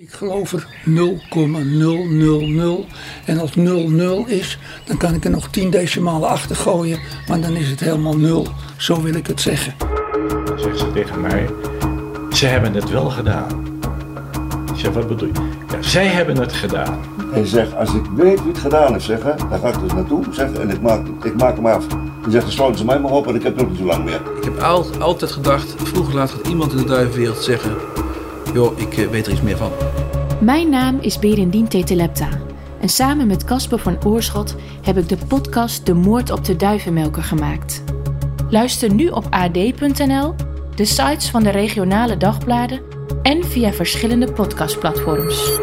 Ik geloof er 0,000. En als 00 is, dan kan ik er nog 10 decimalen achter gooien. Maar dan is het helemaal 0. Zo wil ik het zeggen. Dan zegt ze tegen mij: Ze hebben het wel gedaan. Ik zeg: Wat bedoel je? Ja, zij hebben het gedaan. En zegt, als ik weet wie het gedaan heeft, zeggen, dan ga ik dus naartoe zeggen en ik maak, ik maak hem af. Dan zegt, dan sluiten ze mij maar op en ik heb nog niet zo lang meer. Ik heb al, altijd gedacht, vroeger laat gaat iemand in de duivenwereld zeggen... joh, ik eh, weet er iets meer van. Mijn naam is Berendien Tetelepta. En samen met Casper van Oorschot heb ik de podcast De Moord op de Duivenmelker gemaakt. Luister nu op ad.nl, de sites van de regionale dagbladen en via verschillende podcastplatforms.